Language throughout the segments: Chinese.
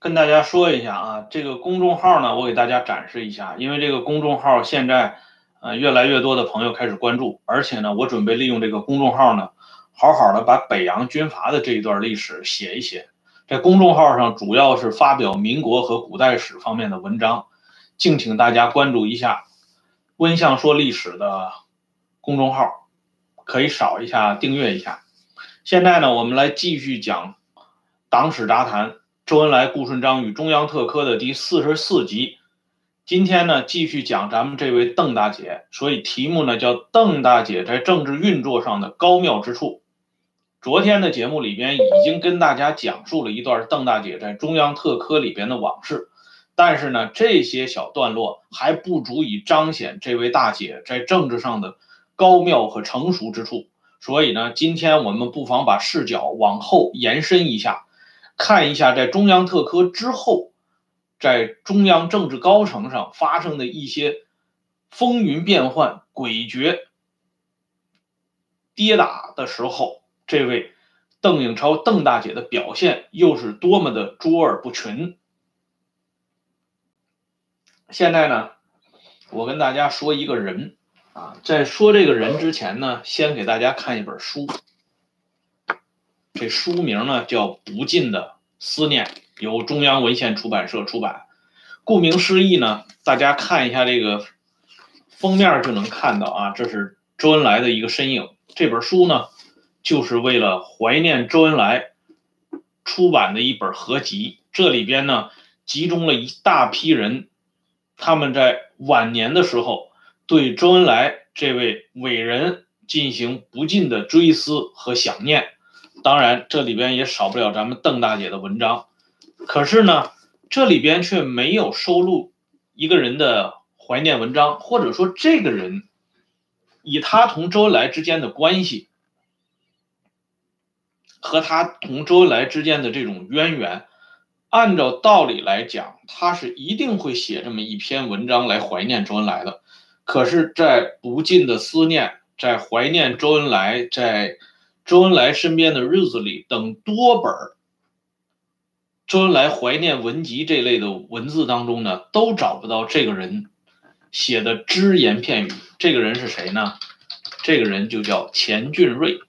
跟大家说一下啊，这个公众号呢，我给大家展示一下，因为这个公众号现在呃越来越多的朋友开始关注，而且呢，我准备利用这个公众号呢，好好的把北洋军阀的这一段历史写一写。在公众号上主要是发表民国和古代史方面的文章，敬请大家关注一下“温相说历史”的公众号，可以扫一下订阅一下。现在呢，我们来继续讲《党史杂谈》。周恩来、顾顺章与中央特科的第四十四集，今天呢继续讲咱们这位邓大姐，所以题目呢叫邓大姐在政治运作上的高妙之处。昨天的节目里边已经跟大家讲述了一段邓大姐在中央特科里边的往事，但是呢这些小段落还不足以彰显这位大姐在政治上的高妙和成熟之处，所以呢今天我们不妨把视角往后延伸一下。看一下，在中央特科之后，在中央政治高层上发生的一些风云变幻、诡谲跌打的时候，这位邓颖超邓大姐的表现又是多么的卓尔不群。现在呢，我跟大家说一个人啊，在说这个人之前呢，先给大家看一本书。这书名呢叫《不尽的思念》，由中央文献出版社出版。顾名思义呢，大家看一下这个封面就能看到啊，这是周恩来的一个身影。这本书呢，就是为了怀念周恩来出版的一本合集。这里边呢，集中了一大批人，他们在晚年的时候对周恩来这位伟人进行不尽的追思和想念。当然，这里边也少不了咱们邓大姐的文章，可是呢，这里边却没有收录一个人的怀念文章，或者说这个人以他同周恩来之间的关系和他同周恩来之间的这种渊源，按照道理来讲，他是一定会写这么一篇文章来怀念周恩来的。可是，在不尽的思念，在怀念周恩来，在。周恩来身边的日子里等多本周恩来怀念文集这类的文字当中呢，都找不到这个人写的只言片语。这个人是谁呢？这个人就叫钱俊瑞。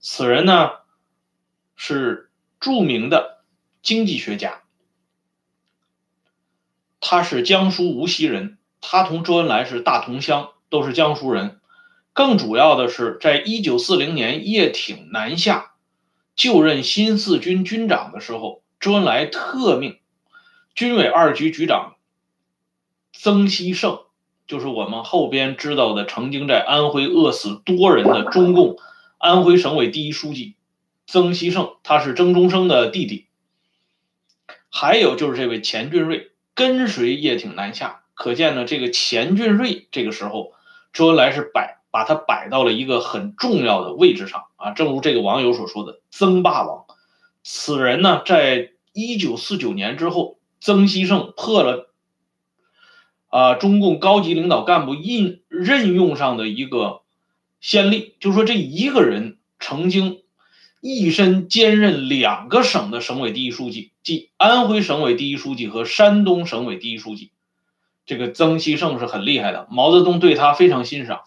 此人呢是著名的经济学家，他是江苏无锡人，他同周恩来是大同乡，都是江苏人。更主要的是，在一九四零年叶挺南下就任新四军军长的时候，周恩来特命军委二局局长曾希圣，就是我们后边知道的曾经在安徽饿死多人的中共安徽省委第一书记曾希圣，他是曾中生的弟弟。还有就是这位钱俊瑞跟随叶挺南下，可见呢，这个钱俊瑞这个时候，周恩来是摆。把他摆到了一个很重要的位置上啊，正如这个网友所说的“曾霸王”。此人呢，在一九四九年之后，曾希圣破了啊中共高级领导干部任任用上的一个先例，就说这一个人曾经一身兼任两个省的省委第一书记，即安徽省委第一书记和山东省委第一书记。这个曾希圣是很厉害的，毛泽东对他非常欣赏。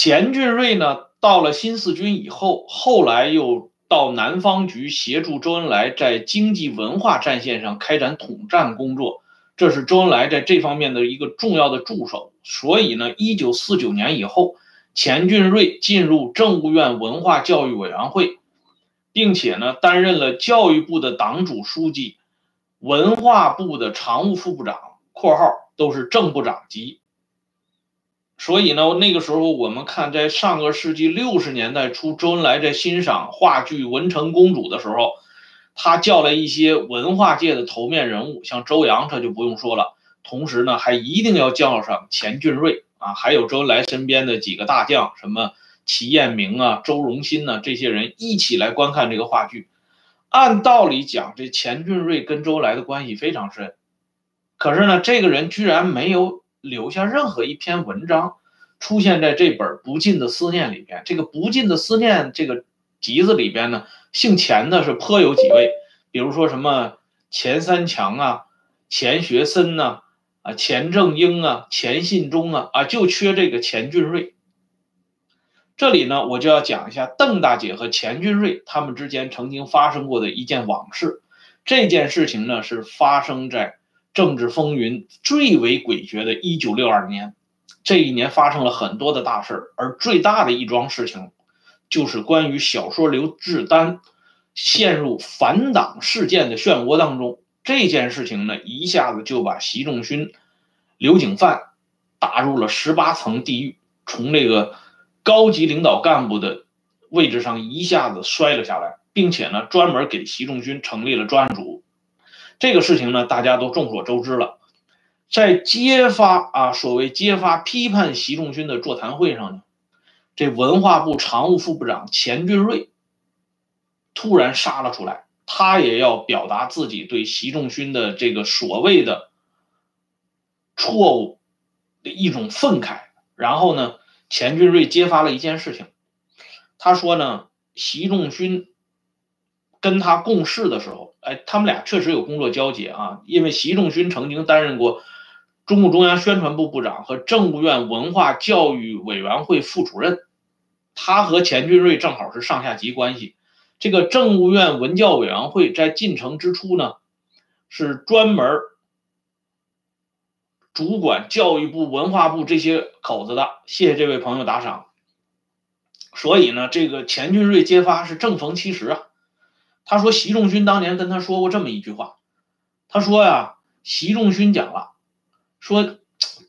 钱俊瑞呢，到了新四军以后，后来又到南方局协助周恩来在经济文化战线上开展统战工作，这是周恩来在这方面的一个重要的助手。所以呢，一九四九年以后，钱俊瑞进入政务院文化教育委员会，并且呢，担任了教育部的党组书记、文化部的常务副部长（括号都是正部长级）。所以呢，那个时候我们看，在上个世纪六十年代初，周恩来在欣赏话剧《文成公主》的时候，他叫来一些文化界的头面人物，像周扬，这就不用说了。同时呢，还一定要叫上钱俊瑞啊，还有周恩来身边的几个大将，什么齐彦明啊、周荣新呐，这些人一起来观看这个话剧。按道理讲，这钱俊瑞跟周恩来的关系非常深，可是呢，这个人居然没有。留下任何一篇文章出现在这本《不尽的思念》里边。这个《不尽的思念》这个集子里边呢，姓钱的是颇有几位，比如说什么钱三强啊、钱学森呐、啊钱正英啊、钱信忠啊，啊就缺这个钱俊瑞。这里呢，我就要讲一下邓大姐和钱俊瑞他们之间曾经发生过的一件往事。这件事情呢，是发生在政治风云最为诡谲的1962年。这一年发生了很多的大事而最大的一桩事情，就是关于小说刘志丹陷入反党事件的漩涡当中。这件事情呢，一下子就把习仲勋、刘景范打入了十八层地狱，从这个。高级领导干部的位置上一下子摔了下来，并且呢，专门给习仲勋成立了专案组。这个事情呢，大家都众所周知了。在揭发啊，所谓揭发批判习仲勋的座谈会上呢，这文化部常务副部长钱俊瑞突然杀了出来，他也要表达自己对习仲勋的这个所谓的错误的一种愤慨，然后呢。钱俊瑞揭发了一件事情，他说呢，习仲勋跟他共事的时候，哎，他们俩确实有工作交接啊，因为习仲勋曾经担任过中共中央宣传部部长和政务院文化教育委员会副主任，他和钱俊瑞正好是上下级关系。这个政务院文教委员会在进城之初呢，是专门。主管教育部、文化部这些口子的，谢谢这位朋友打赏。所以呢，这个钱俊瑞揭发是正逢其时啊。他说，习仲勋当年跟他说过这么一句话，他说呀，习仲勋讲了，说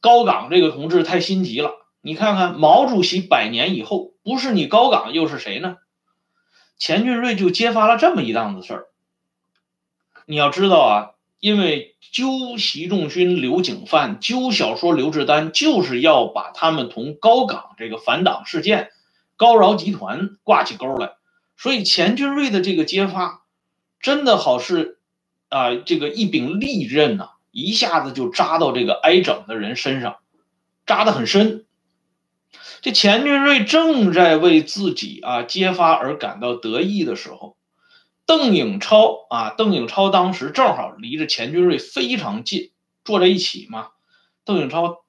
高岗这个同志太心急了。你看看毛主席百年以后，不是你高岗又是谁呢？钱俊瑞就揭发了这么一档子事儿。你要知道啊。因为揪习仲勋、刘景范，揪小说刘志丹，就是要把他们同高岗这个反党事件、高饶集团挂起钩来。所以钱俊瑞的这个揭发，真的好是啊，这个一柄利刃呐，一下子就扎到这个挨整的人身上，扎得很深。这钱俊瑞正在为自己啊揭发而感到得意的时候。邓颖超啊，邓颖超当时正好离着钱俊瑞非常近，坐在一起嘛。邓颖超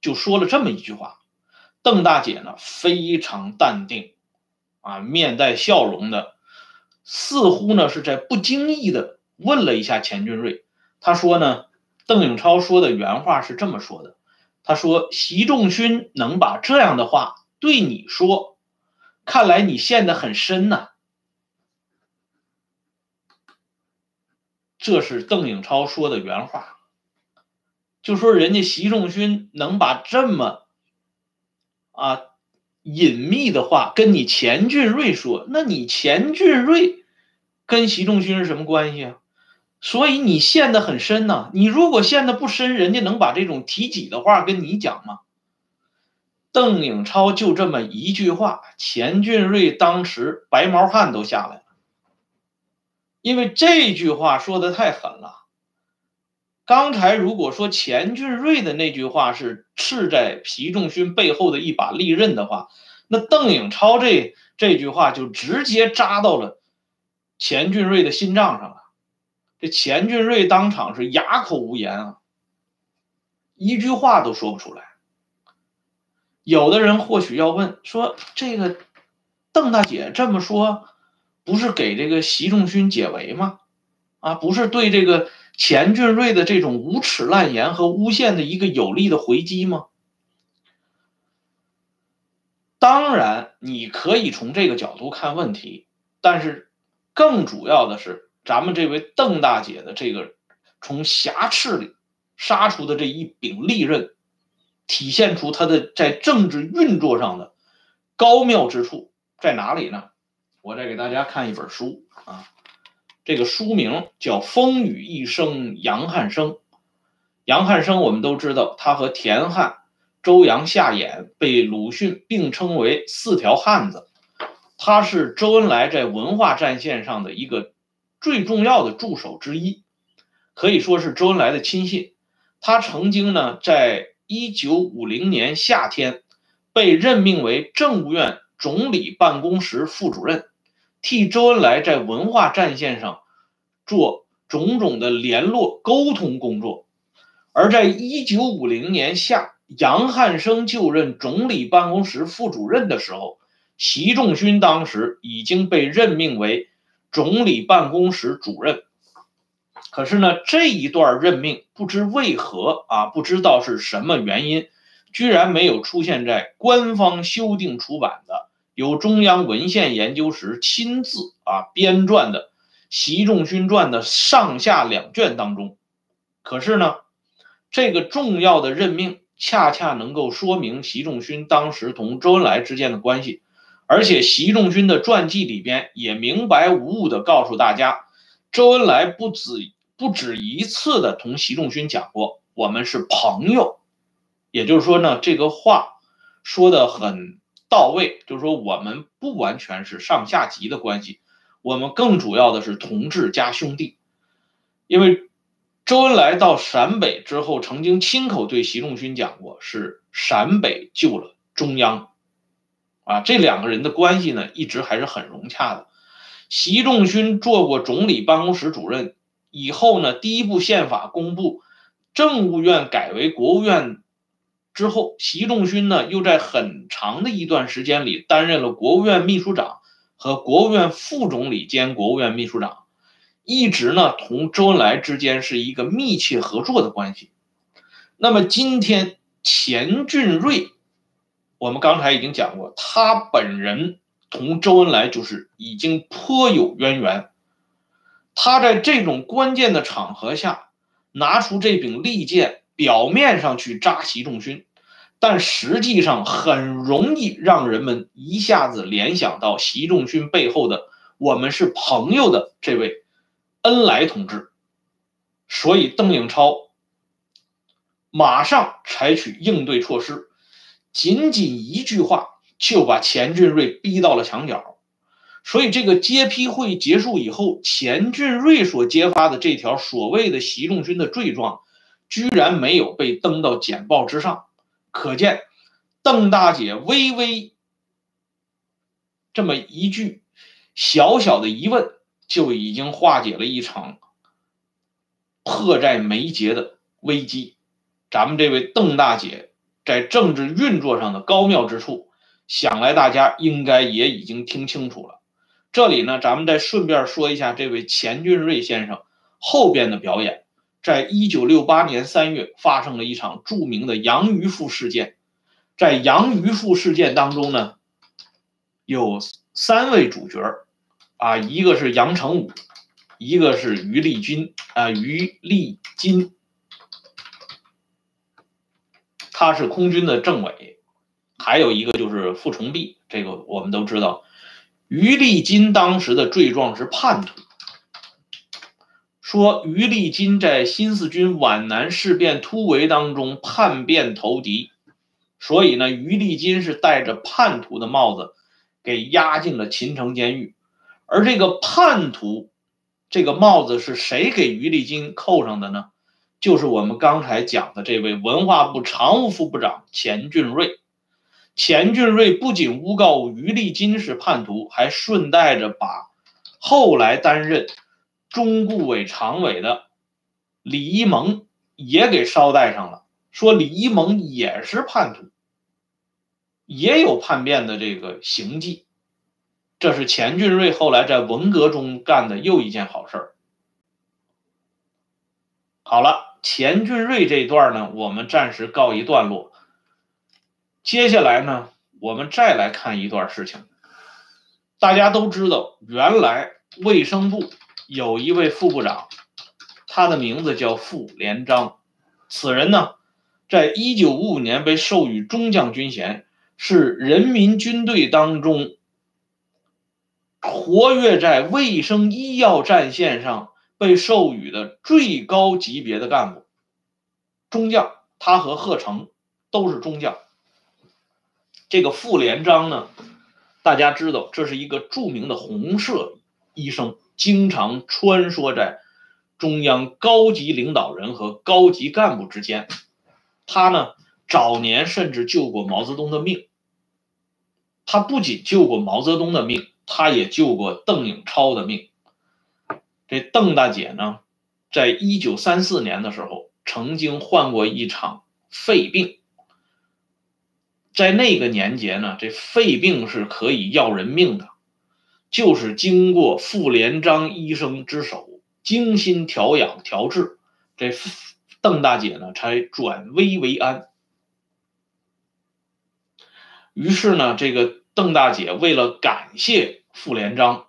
就说了这么一句话，邓大姐呢非常淡定，啊，面带笑容的，似乎呢是在不经意的问了一下钱俊瑞。他说呢，邓颖超说的原话是这么说的，他说习仲勋能把这样的话对你说，看来你陷得很深呐。这是邓颖超说的原话，就说人家习仲勋能把这么啊隐秘的话跟你钱俊瑞说，那你钱俊瑞跟习仲勋是什么关系啊？所以你陷得很深呐。你如果陷得不深，人家能把这种提己的话跟你讲吗？邓颖超就这么一句话，钱俊瑞当时白毛汗都下来了。因为这句话说的太狠了。刚才如果说钱俊瑞的那句话是刺在习仲勋背后的一把利刃的话，那邓颖超这这句话就直接扎到了钱俊瑞的心脏上了。这钱俊瑞当场是哑口无言啊，一句话都说不出来。有的人或许要问说：“这个邓大姐这么说。”不是给这个习仲勋解围吗？啊，不是对这个钱俊瑞的这种无耻烂言和诬陷的一个有力的回击吗？当然，你可以从这个角度看问题，但是更主要的是，咱们这位邓大姐的这个从瑕疵里杀出的这一柄利刃，体现出她的在政治运作上的高妙之处在哪里呢？我再给大家看一本书啊，这个书名叫《风雨一生杨汉生》。杨汉生我们都知道，他和田汉、周扬、夏衍被鲁迅并称为“四条汉子”。他是周恩来在文化战线上的一个最重要的助手之一，可以说是周恩来的亲信。他曾经呢，在一九五零年夏天被任命为政务院总理办公室副主任。替周恩来在文化战线上做种种的联络沟通工作。而在一九五零年夏，杨汉生就任总理办公室副主任的时候，习仲勋当时已经被任命为总理办公室主任。可是呢，这一段任命不知为何啊，不知道是什么原因，居然没有出现在官方修订出版的由中央文献研究室亲自啊编撰的《习仲勋传》的上下两卷当中。可是呢，这个重要的任命恰恰能够说明习仲勋当时同周恩来之间的关系，而且习仲勋的传记里边也明白无误地告诉大家，周恩来不止。不止一次的同习仲勋讲过，我们是朋友，也就是说呢，这个话说的很到位，就是说我们不完全是上下级的关系，我们更主要的是同志加兄弟。因为周恩来到陕北之后，曾经亲口对习仲勋讲过，是陕北救了中央，啊，这两个人的关系呢，一直还是很融洽的。习仲勋做过总理办公室主任。以后呢，第一部宪法公布，政务院改为国务院之后，习仲勋呢又在很长的一段时间里担任了国务院秘书长和国务院副总理兼国务院秘书长，一直呢同周恩来之间是一个密切合作的关系。那么今天钱俊瑞，我们刚才已经讲过，他本人同周恩来就是已经颇有渊源。他在这种关键的场合下拿出这柄利剑，表面上去扎习仲勋，但实际上很容易让人们一下子联想到习仲勋背后的“我们是朋友”的这位恩来同志。所以邓颖超马上采取应对措施，仅仅一句话就把钱俊瑞逼到了墙角。所以，这个揭批会结束以后，钱俊瑞所揭发的这条所谓的习仲勋的罪状，居然没有被登到简报之上。可见，邓大姐微微这么一句小小的疑问，就已经化解了一场迫在眉睫的危机。咱们这位邓大姐在政治运作上的高妙之处，想来大家应该也已经听清楚了。这里呢，咱们再顺便说一下这位钱俊瑞先生后边的表演。在一九六八年三月，发生了一场著名的杨渔父事件。在杨渔父事件当中呢，有三位主角啊，一个是杨成武，一个是于立军啊，于立金，他是空军的政委，还有一个就是傅崇碧，这个我们都知道。于立金当时的罪状是叛徒，说于立金在新四军皖南事变突围当中叛变投敌，所以呢，于立金是戴着叛徒的帽子，给押进了秦城监狱。而这个叛徒，这个帽子是谁给于立金扣上的呢？就是我们刚才讲的这位文化部常务副部长钱俊瑞。钱俊瑞不仅诬告于立金是叛徒，还顺带着把后来担任中顾委常委的李一萌也给捎带上了，说李一萌也是叛徒，也有叛变的这个行迹。这是钱俊瑞后来在文革中干的又一件好事儿。好了，钱俊瑞这一段呢，我们暂时告一段落。接下来呢，我们再来看一段事情。大家都知道，原来卫生部有一位副部长，他的名字叫傅连璋。此人呢，在一九五五年被授予中将军衔，是人民军队当中活跃在卫生医药战线上被授予的最高级别的干部，中将。他和贺成都是中将。这个傅连璋呢，大家知道，这是一个著名的红色医生，经常穿梭在中央高级领导人和高级干部之间。他呢，早年甚至救过毛泽东的命。他不仅救过毛泽东的命，他也救过邓颖超的命。这邓大姐呢，在一九三四年的时候，曾经患过一场肺病。在那个年节呢，这肺病是可以要人命的，就是经过傅连璋医生之手精心调养调治，这邓大姐呢才转危为安。于是呢，这个邓大姐为了感谢傅连璋，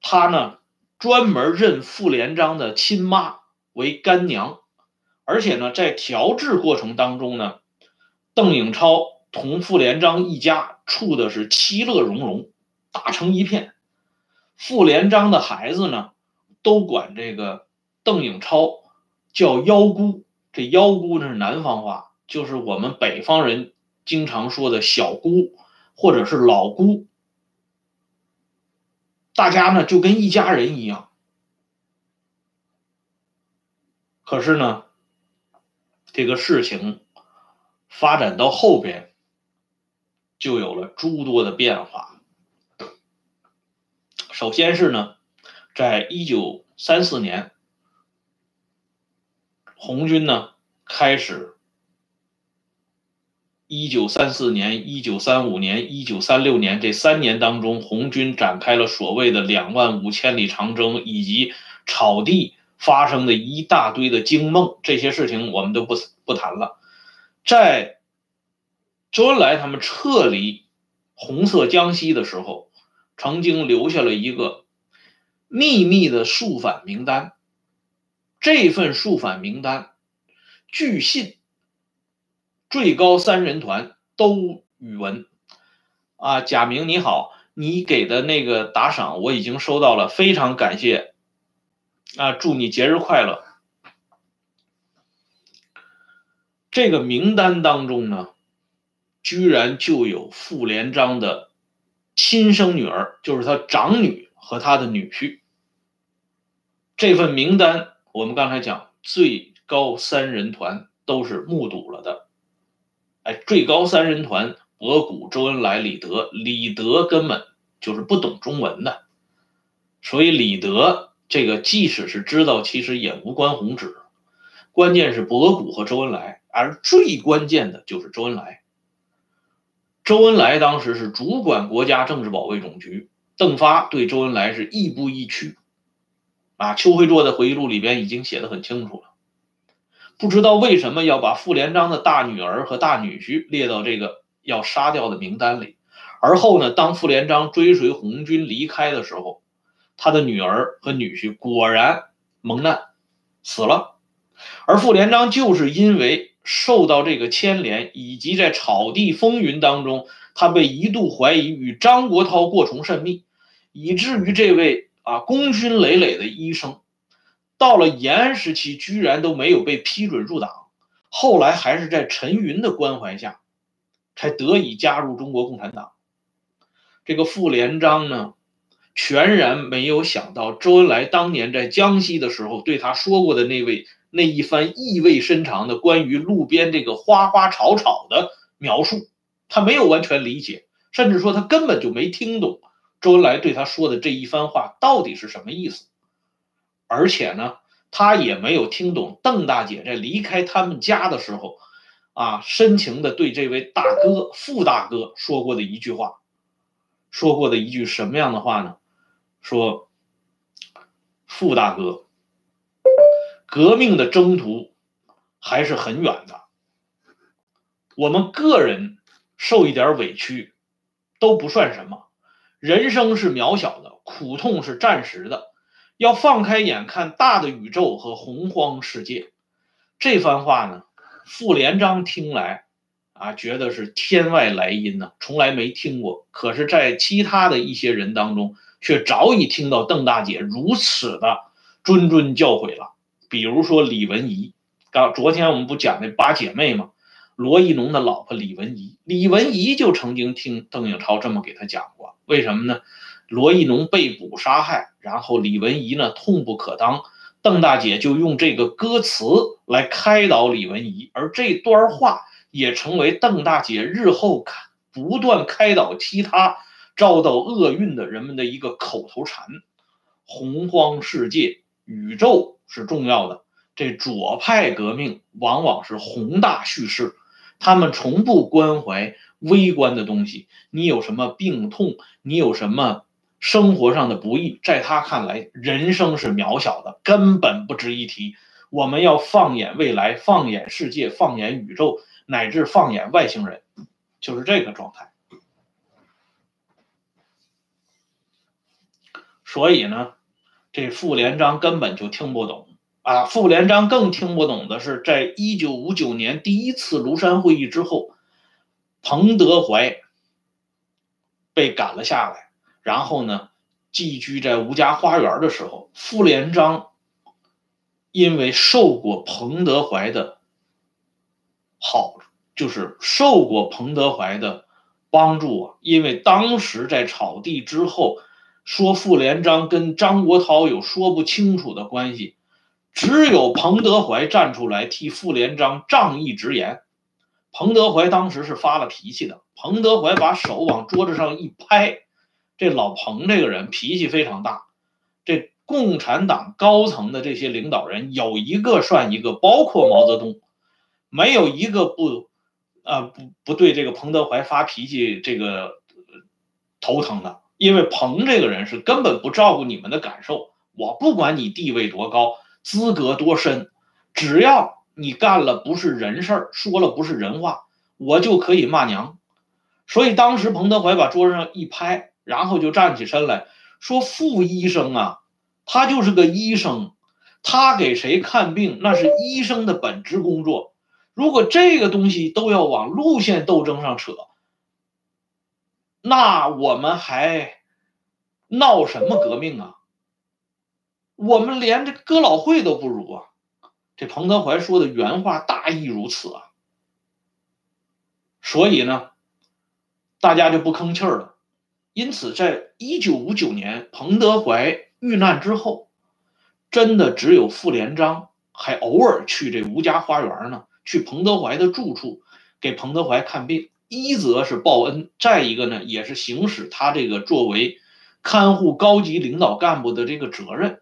她呢专门认傅连璋的亲妈为干娘，而且呢在调治过程当中呢。邓颖超同傅连璋一家处的是其乐融融，打成一片。傅连璋的孩子呢，都管这个邓颖超叫幺姑。这幺姑那是南方话，就是我们北方人经常说的小姑或者是老姑。大家呢就跟一家人一样。可是呢，这个事情。发展到后边，就有了诸多的变化。首先是呢，在一九三四年，红军呢开始，一九三四年、一九三五年、一九三六年这三年当中，红军展开了所谓的两万五千里长征，以及草地发生的一大堆的惊梦，这些事情我们都不不谈了。在周恩来他们撤离红色江西的时候，曾经留下了一个秘密的肃反名单。这份肃反名单，据信最高三人团都宇文啊，贾明你好，你给的那个打赏我已经收到了，非常感谢啊，祝你节日快乐。这个名单当中呢，居然就有傅连璋的亲生女儿，就是他长女和他的女婿。这份名单，我们刚才讲最高三人团都是目睹了的。哎，最高三人团，博古、周恩来、李德，李德根本就是不懂中文的，所以李德这个即使是知道，其实也无关宏旨。关键是博古和周恩来。而最关键的就是周恩来。周恩来当时是主管国家政治保卫总局，邓发对周恩来是亦步亦趋。啊，邱会作的回忆录里边已经写的很清楚了。不知道为什么要把傅连璋的大女儿和大女婿列到这个要杀掉的名单里。而后呢，当傅连璋追随红军离开的时候，他的女儿和女婿果然蒙难死了。而傅连璋就是因为。受到这个牵连，以及在草地风云当中，他被一度怀疑与张国焘过从甚密，以至于这位啊功勋累累的医生，到了延安时期居然都没有被批准入党，后来还是在陈云的关怀下，才得以加入中国共产党。这个傅连璋呢，全然没有想到周恩来当年在江西的时候对他说过的那位。那一番意味深长的关于路边这个花花草草的描述，他没有完全理解，甚至说他根本就没听懂周恩来对他说的这一番话到底是什么意思。而且呢，他也没有听懂邓大姐在离开他们家的时候，啊，深情的对这位大哥傅大哥说过的一句话，说过的一句什么样的话呢？说，傅大哥。革命的征途还是很远的，我们个人受一点委屈都不算什么，人生是渺小的，苦痛是暂时的，要放开眼看大的宇宙和洪荒世界。这番话呢，傅连璋听来啊，觉得是天外来音呢，从来没听过。可是，在其他的一些人当中，却早已听到邓大姐如此的谆谆教诲了。比如说李文怡，刚昨天我们不讲那八姐妹吗？罗一农的老婆李文怡，李文怡就曾经听邓颖超这么给他讲过。为什么呢？罗一农被捕杀害，然后李文怡呢痛不可当，邓大姐就用这个歌词来开导李文怡，而这段话也成为邓大姐日后开不断开导其他遭到厄运的人们的一个口头禅。洪荒世界、宇宙是重要的。这左派革命往往是宏大叙事，他们从不关怀微观的东西。你有什么病痛，你有什么生活上的不易，在他看来，人生是渺小的，根本不值一提。我们要放眼未来，放眼世界，放眼宇宙，乃至放眼外星人，就是这个状态。所以呢，这傅连璋根本就听不懂。啊，傅连璋更听不懂的是，在一九五九年第一次庐山会议之后，彭德怀被赶了下来，然后呢，寄居在吴家花园的时候，傅连璋因为受过彭德怀的好，就是受过彭德怀的帮助啊，因为当时在草地之后，说傅连璋跟张国焘有说不清楚的关系。只有彭德怀站出来替傅连璋仗义直言。彭德怀当时是发了脾气的。彭德怀把手往桌子上一拍，这老彭这个人脾气非常大。这共产党高层的这些领导人有一个算一个，包括毛泽东，没有一个不，呃不不对这个彭德怀发脾气这个头疼的。因为彭这个人是根本不照顾你们的感受。我不管你地位多高。资格多深，只要你干了不是人事儿，说了不是人话，我就可以骂娘。所以当时彭德怀把桌上一拍，然后就站起身来说：“傅医生啊，他就是个医生，他给谁看病那是医生的本职工作。如果这个东西都要往路线斗争上扯，那我们还闹什么革命啊？”我们连这哥老会都不如啊！这彭德怀说的原话大意如此啊。所以呢，大家就不吭气儿了。因此，在一九五九年彭德怀遇难之后，真的只有傅连璋还偶尔去这吴家花园呢，去彭德怀的住处给彭德怀看病。一则是报恩，再一个呢，也是行使他这个作为看护高级领导干部的这个责任。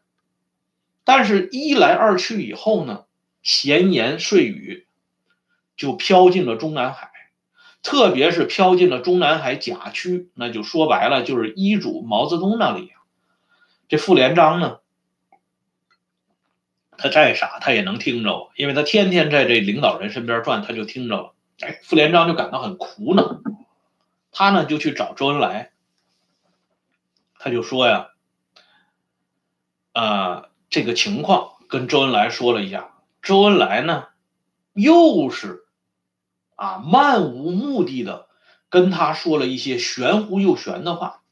但是，一来二去以后呢，闲言碎语就飘进了中南海，特别是飘进了中南海甲区，那就说白了就是医嘱毛泽东那里。这傅连璋呢，他再傻他也能听着，因为他天天在这领导人身边转，他就听着了。哎，傅连璋就感到很苦恼，他呢就去找周恩来，他就说呀，啊。这个情况跟周恩来说了一下，周恩来呢，又是啊漫无目的的跟他说了一些玄乎又玄的话，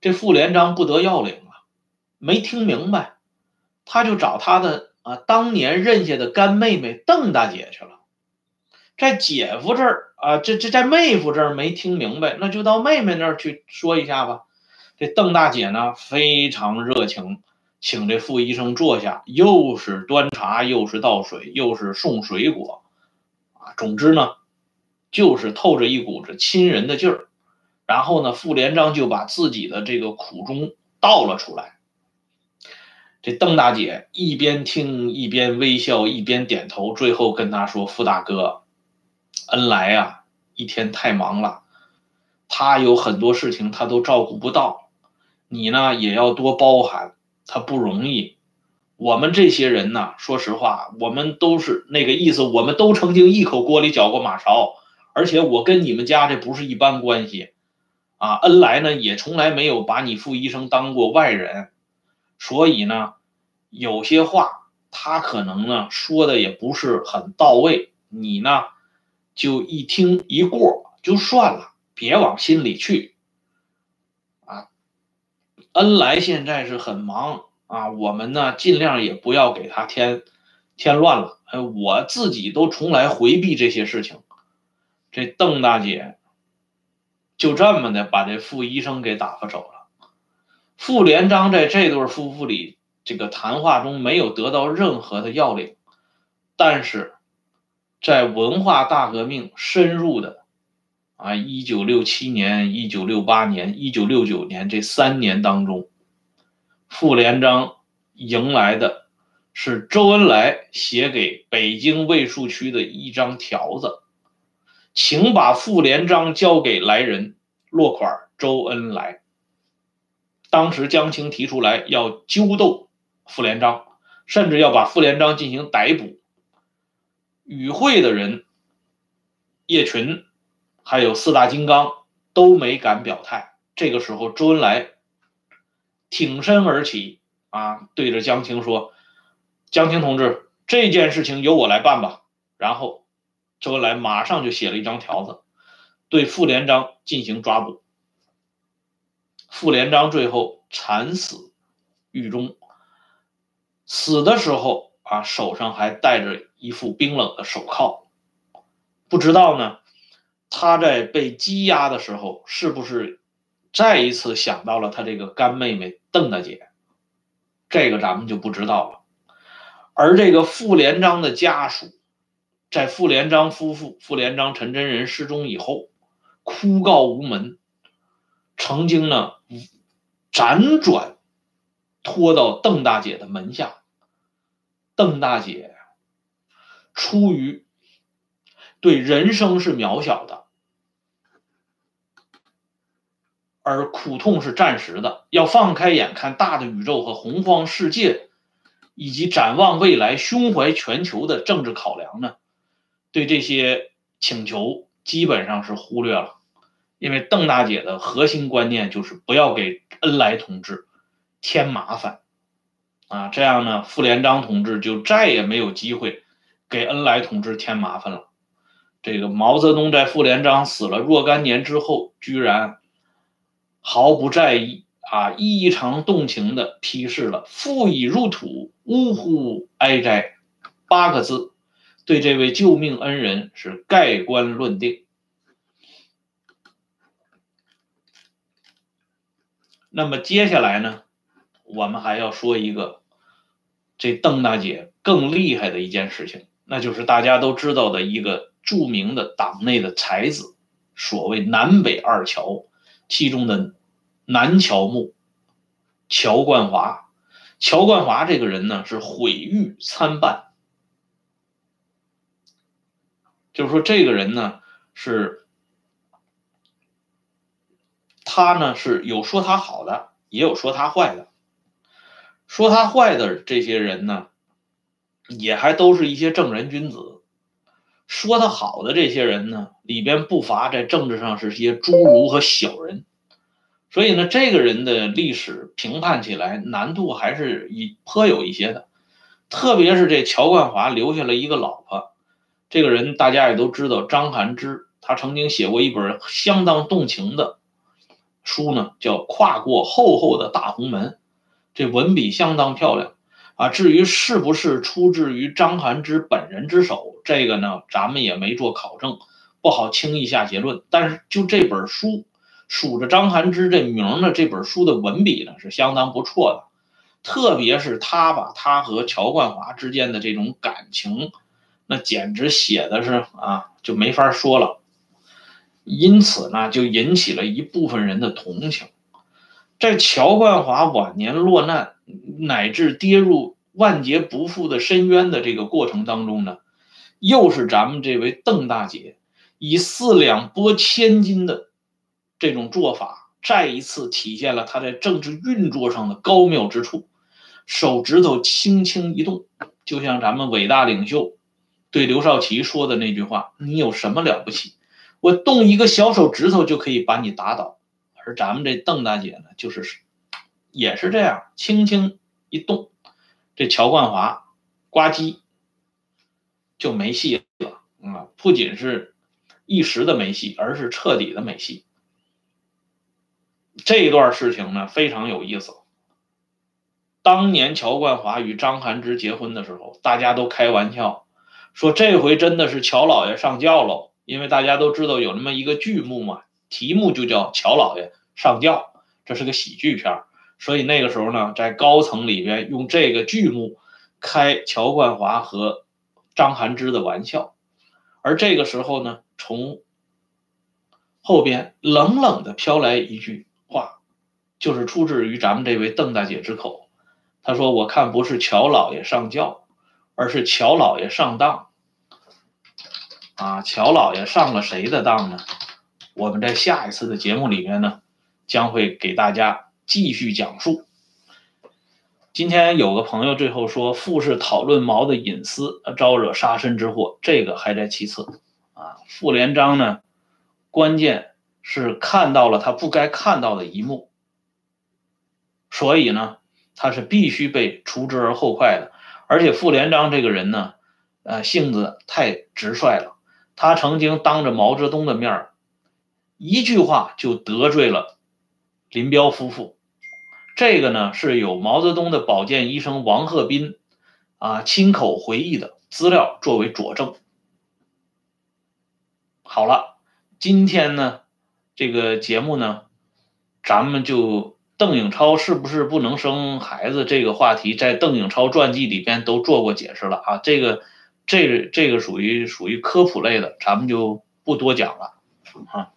这傅连璋不得要领啊，没听明白，他就找他的啊当年认下的干妹妹邓大姐去了，在姐夫这儿啊，这这在妹夫这儿没听明白，那就到妹妹那儿去说一下吧。这邓大姐呢非常热情。请这傅医生坐下，又是端茶，又是倒水，又是送水果，啊，总之呢，就是透着一股子亲人的劲儿。然后呢，傅连璋就把自己的这个苦衷道了出来。这邓大姐一边听一边微笑，一边点头，最后跟他说：“傅大哥，恩来啊，一天太忙了，他有很多事情他都照顾不到，你呢也要多包涵。”他不容易，我们这些人呢，说实话，我们都是那个意思，我们都曾经一口锅里搅过马勺，而且我跟你们家这不是一般关系，啊，恩来呢也从来没有把你傅医生当过外人，所以呢，有些话他可能呢说的也不是很到位，你呢就一听一过就算了，别往心里去。啊恩来现在是很忙啊，我们呢尽量也不要给他添添乱了。哎，我自己都从来回避这些事情。这邓大姐就这么的把这傅医生给打发走了。傅连璋在这对夫妇里这个谈话中没有得到任何的要领，但是在文化大革命深入的。啊，一九六七年、一九六八年、一九六九年这三年当中，傅连璋迎来的是周恩来写给北京卫戍区的一张条子，请把傅连璋交给来人，落款周恩来。当时江青提出来要揪斗傅连璋，甚至要把傅连璋进行逮捕。与会的人叶群，还有四大金刚都没敢表态。这个时候，周恩来挺身而起，啊，对着江青说：“江青同志，这件事情由我来办吧。”然后，周恩来马上就写了一张条子，对傅连璋进行抓捕。傅连璋最后惨死狱中，死的时候啊，手上还戴着一副冰冷的手铐。不知道呢，他在被羁押的时候，是不是再一次想到了他这个干妹妹邓大姐？这个咱们就不知道了。而这个傅连璋的家属，在傅连璋夫妇傅连璋、陈真人失踪以后，哭告无门。曾经呢，辗转拖到邓大姐的门下。邓大姐出于对人生是渺小的，而苦痛是暂时的，要放开眼看大的宇宙和洪荒世界，以及展望未来、胸怀全球的政治考量呢，对这些请求基本上是忽略了。因为邓大姐的核心观念就是不要给恩来同志添麻烦，啊，这样呢，傅连璋同志就再也没有机会给恩来同志添麻烦了。这个毛泽东在傅连璋死了若干年之后，居然毫不在意啊，异常动情地批示了“父已入土，呜呼哀哉”八个字，对这位救命恩人是盖棺论定。那么接下来呢，我们还要说一个这邓大姐更厉害的一件事情，那就是大家都知道的一个著名的党内的才子，所谓南北二乔，其中的南乔木乔冠华。乔冠华这个人呢，是毁誉参半，就是说这个人呢是。他呢是有说他好的，也有说他坏的。说他坏的这些人呢，也还都是一些正人君子；说他好的这些人呢，里边不乏在政治上是些侏儒和小人。所以呢，这个人的历史评判起来难度还是以颇有一些的。特别是这乔冠华留下了一个老婆，这个人大家也都知道，张涵之，他曾经写过一本相当动情的。书呢叫《跨过厚厚的大红门》，这文笔相当漂亮啊。至于是不是出自于张涵之本人之手，这个呢咱们也没做考证，不好轻易下结论。但是就这本书数着张涵之这名的这本书的文笔呢是相当不错的，特别是他把他和乔冠华之间的这种感情，那简直写的是啊就没法说了。因此呢，就引起了一部分人的同情。在乔冠华晚年落难，乃至跌入万劫不复的深渊的这个过程当中呢，又是咱们这位邓大姐以四两拨千斤的这种做法，再一次体现了她在政治运作上的高妙之处。手指头轻轻一动，就像咱们伟大领袖对刘少奇说的那句话：“你有什么了不起？”我动一个小手指头就可以把你打倒，而咱们这邓大姐呢，就是也是这样，轻轻一动，这乔冠华呱唧就没戏了啊！不仅是一时的没戏，而是彻底的没戏。这一段事情呢非常有意思。当年乔冠华与张涵之结婚的时候，大家都开玩笑说，这回真的是乔老爷上轿喽。因为大家都知道有那么一个剧目嘛，题目就叫乔老爷上轿，这是个喜剧片所以那个时候呢，在高层里边用这个剧目开乔冠华和张涵之的玩笑，而这个时候呢，从后边冷冷的飘来一句话，就是出自于咱们这位邓大姐之口。她说：“我看不是乔老爷上轿，而是乔老爷上当。”啊，乔老爷上了谁的当呢？我们在下一次的节目里面呢，将会给大家继续讲述。今天有个朋友最后说，富士讨论毛的隐私，招惹杀身之祸，这个还在其次。啊，傅连璋呢，关键是看到了他不该看到的一幕，所以呢，他是必须被除之而后快的。而且傅连璋这个人呢，呃，性子太直率了。他曾经当着毛泽东的面一句话就得罪了林彪夫妇。这个呢是有毛泽东的保健医生王鹤斌啊亲口回忆的资料作为佐证。好了，今天呢这个节目呢，咱们就邓颖超是不是不能生孩子这个话题，在邓颖超传记里边都做过解释了啊，这个。这个这个属于属于科普类的，咱们就不多讲了啊。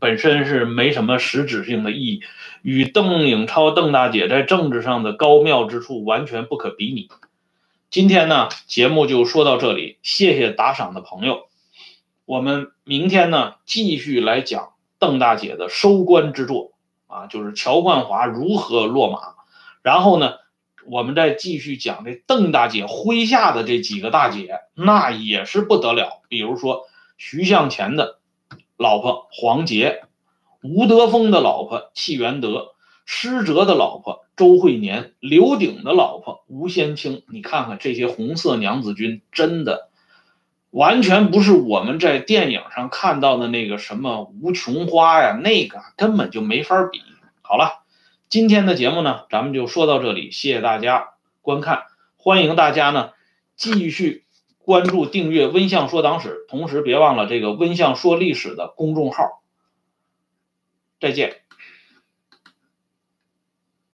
本身是没什么实质性的意义，与邓颖超邓大姐在政治上的高妙之处完全不可比拟。今天呢，节目就说到这里，谢谢打赏的朋友。我们明天呢，继续来讲邓大姐的收官之作啊，就是乔冠华如何落马，然后呢。我们再继续讲这邓大姐麾下的这几个大姐，那也是不得了。比如说徐向前的老婆黄杰，吴德峰的老婆戚元德，施哲的老婆周惠年，刘鼎的老婆吴先清。你看看这些红色娘子军，真的完全不是我们在电影上看到的那个什么吴琼花呀，那个根本就没法比。好了。今天的节目呢，咱们就说到这里，谢谢大家观看，欢迎大家呢继续关注订阅“温相说党史”，同时别忘了这个“温相说历史”的公众号。再见。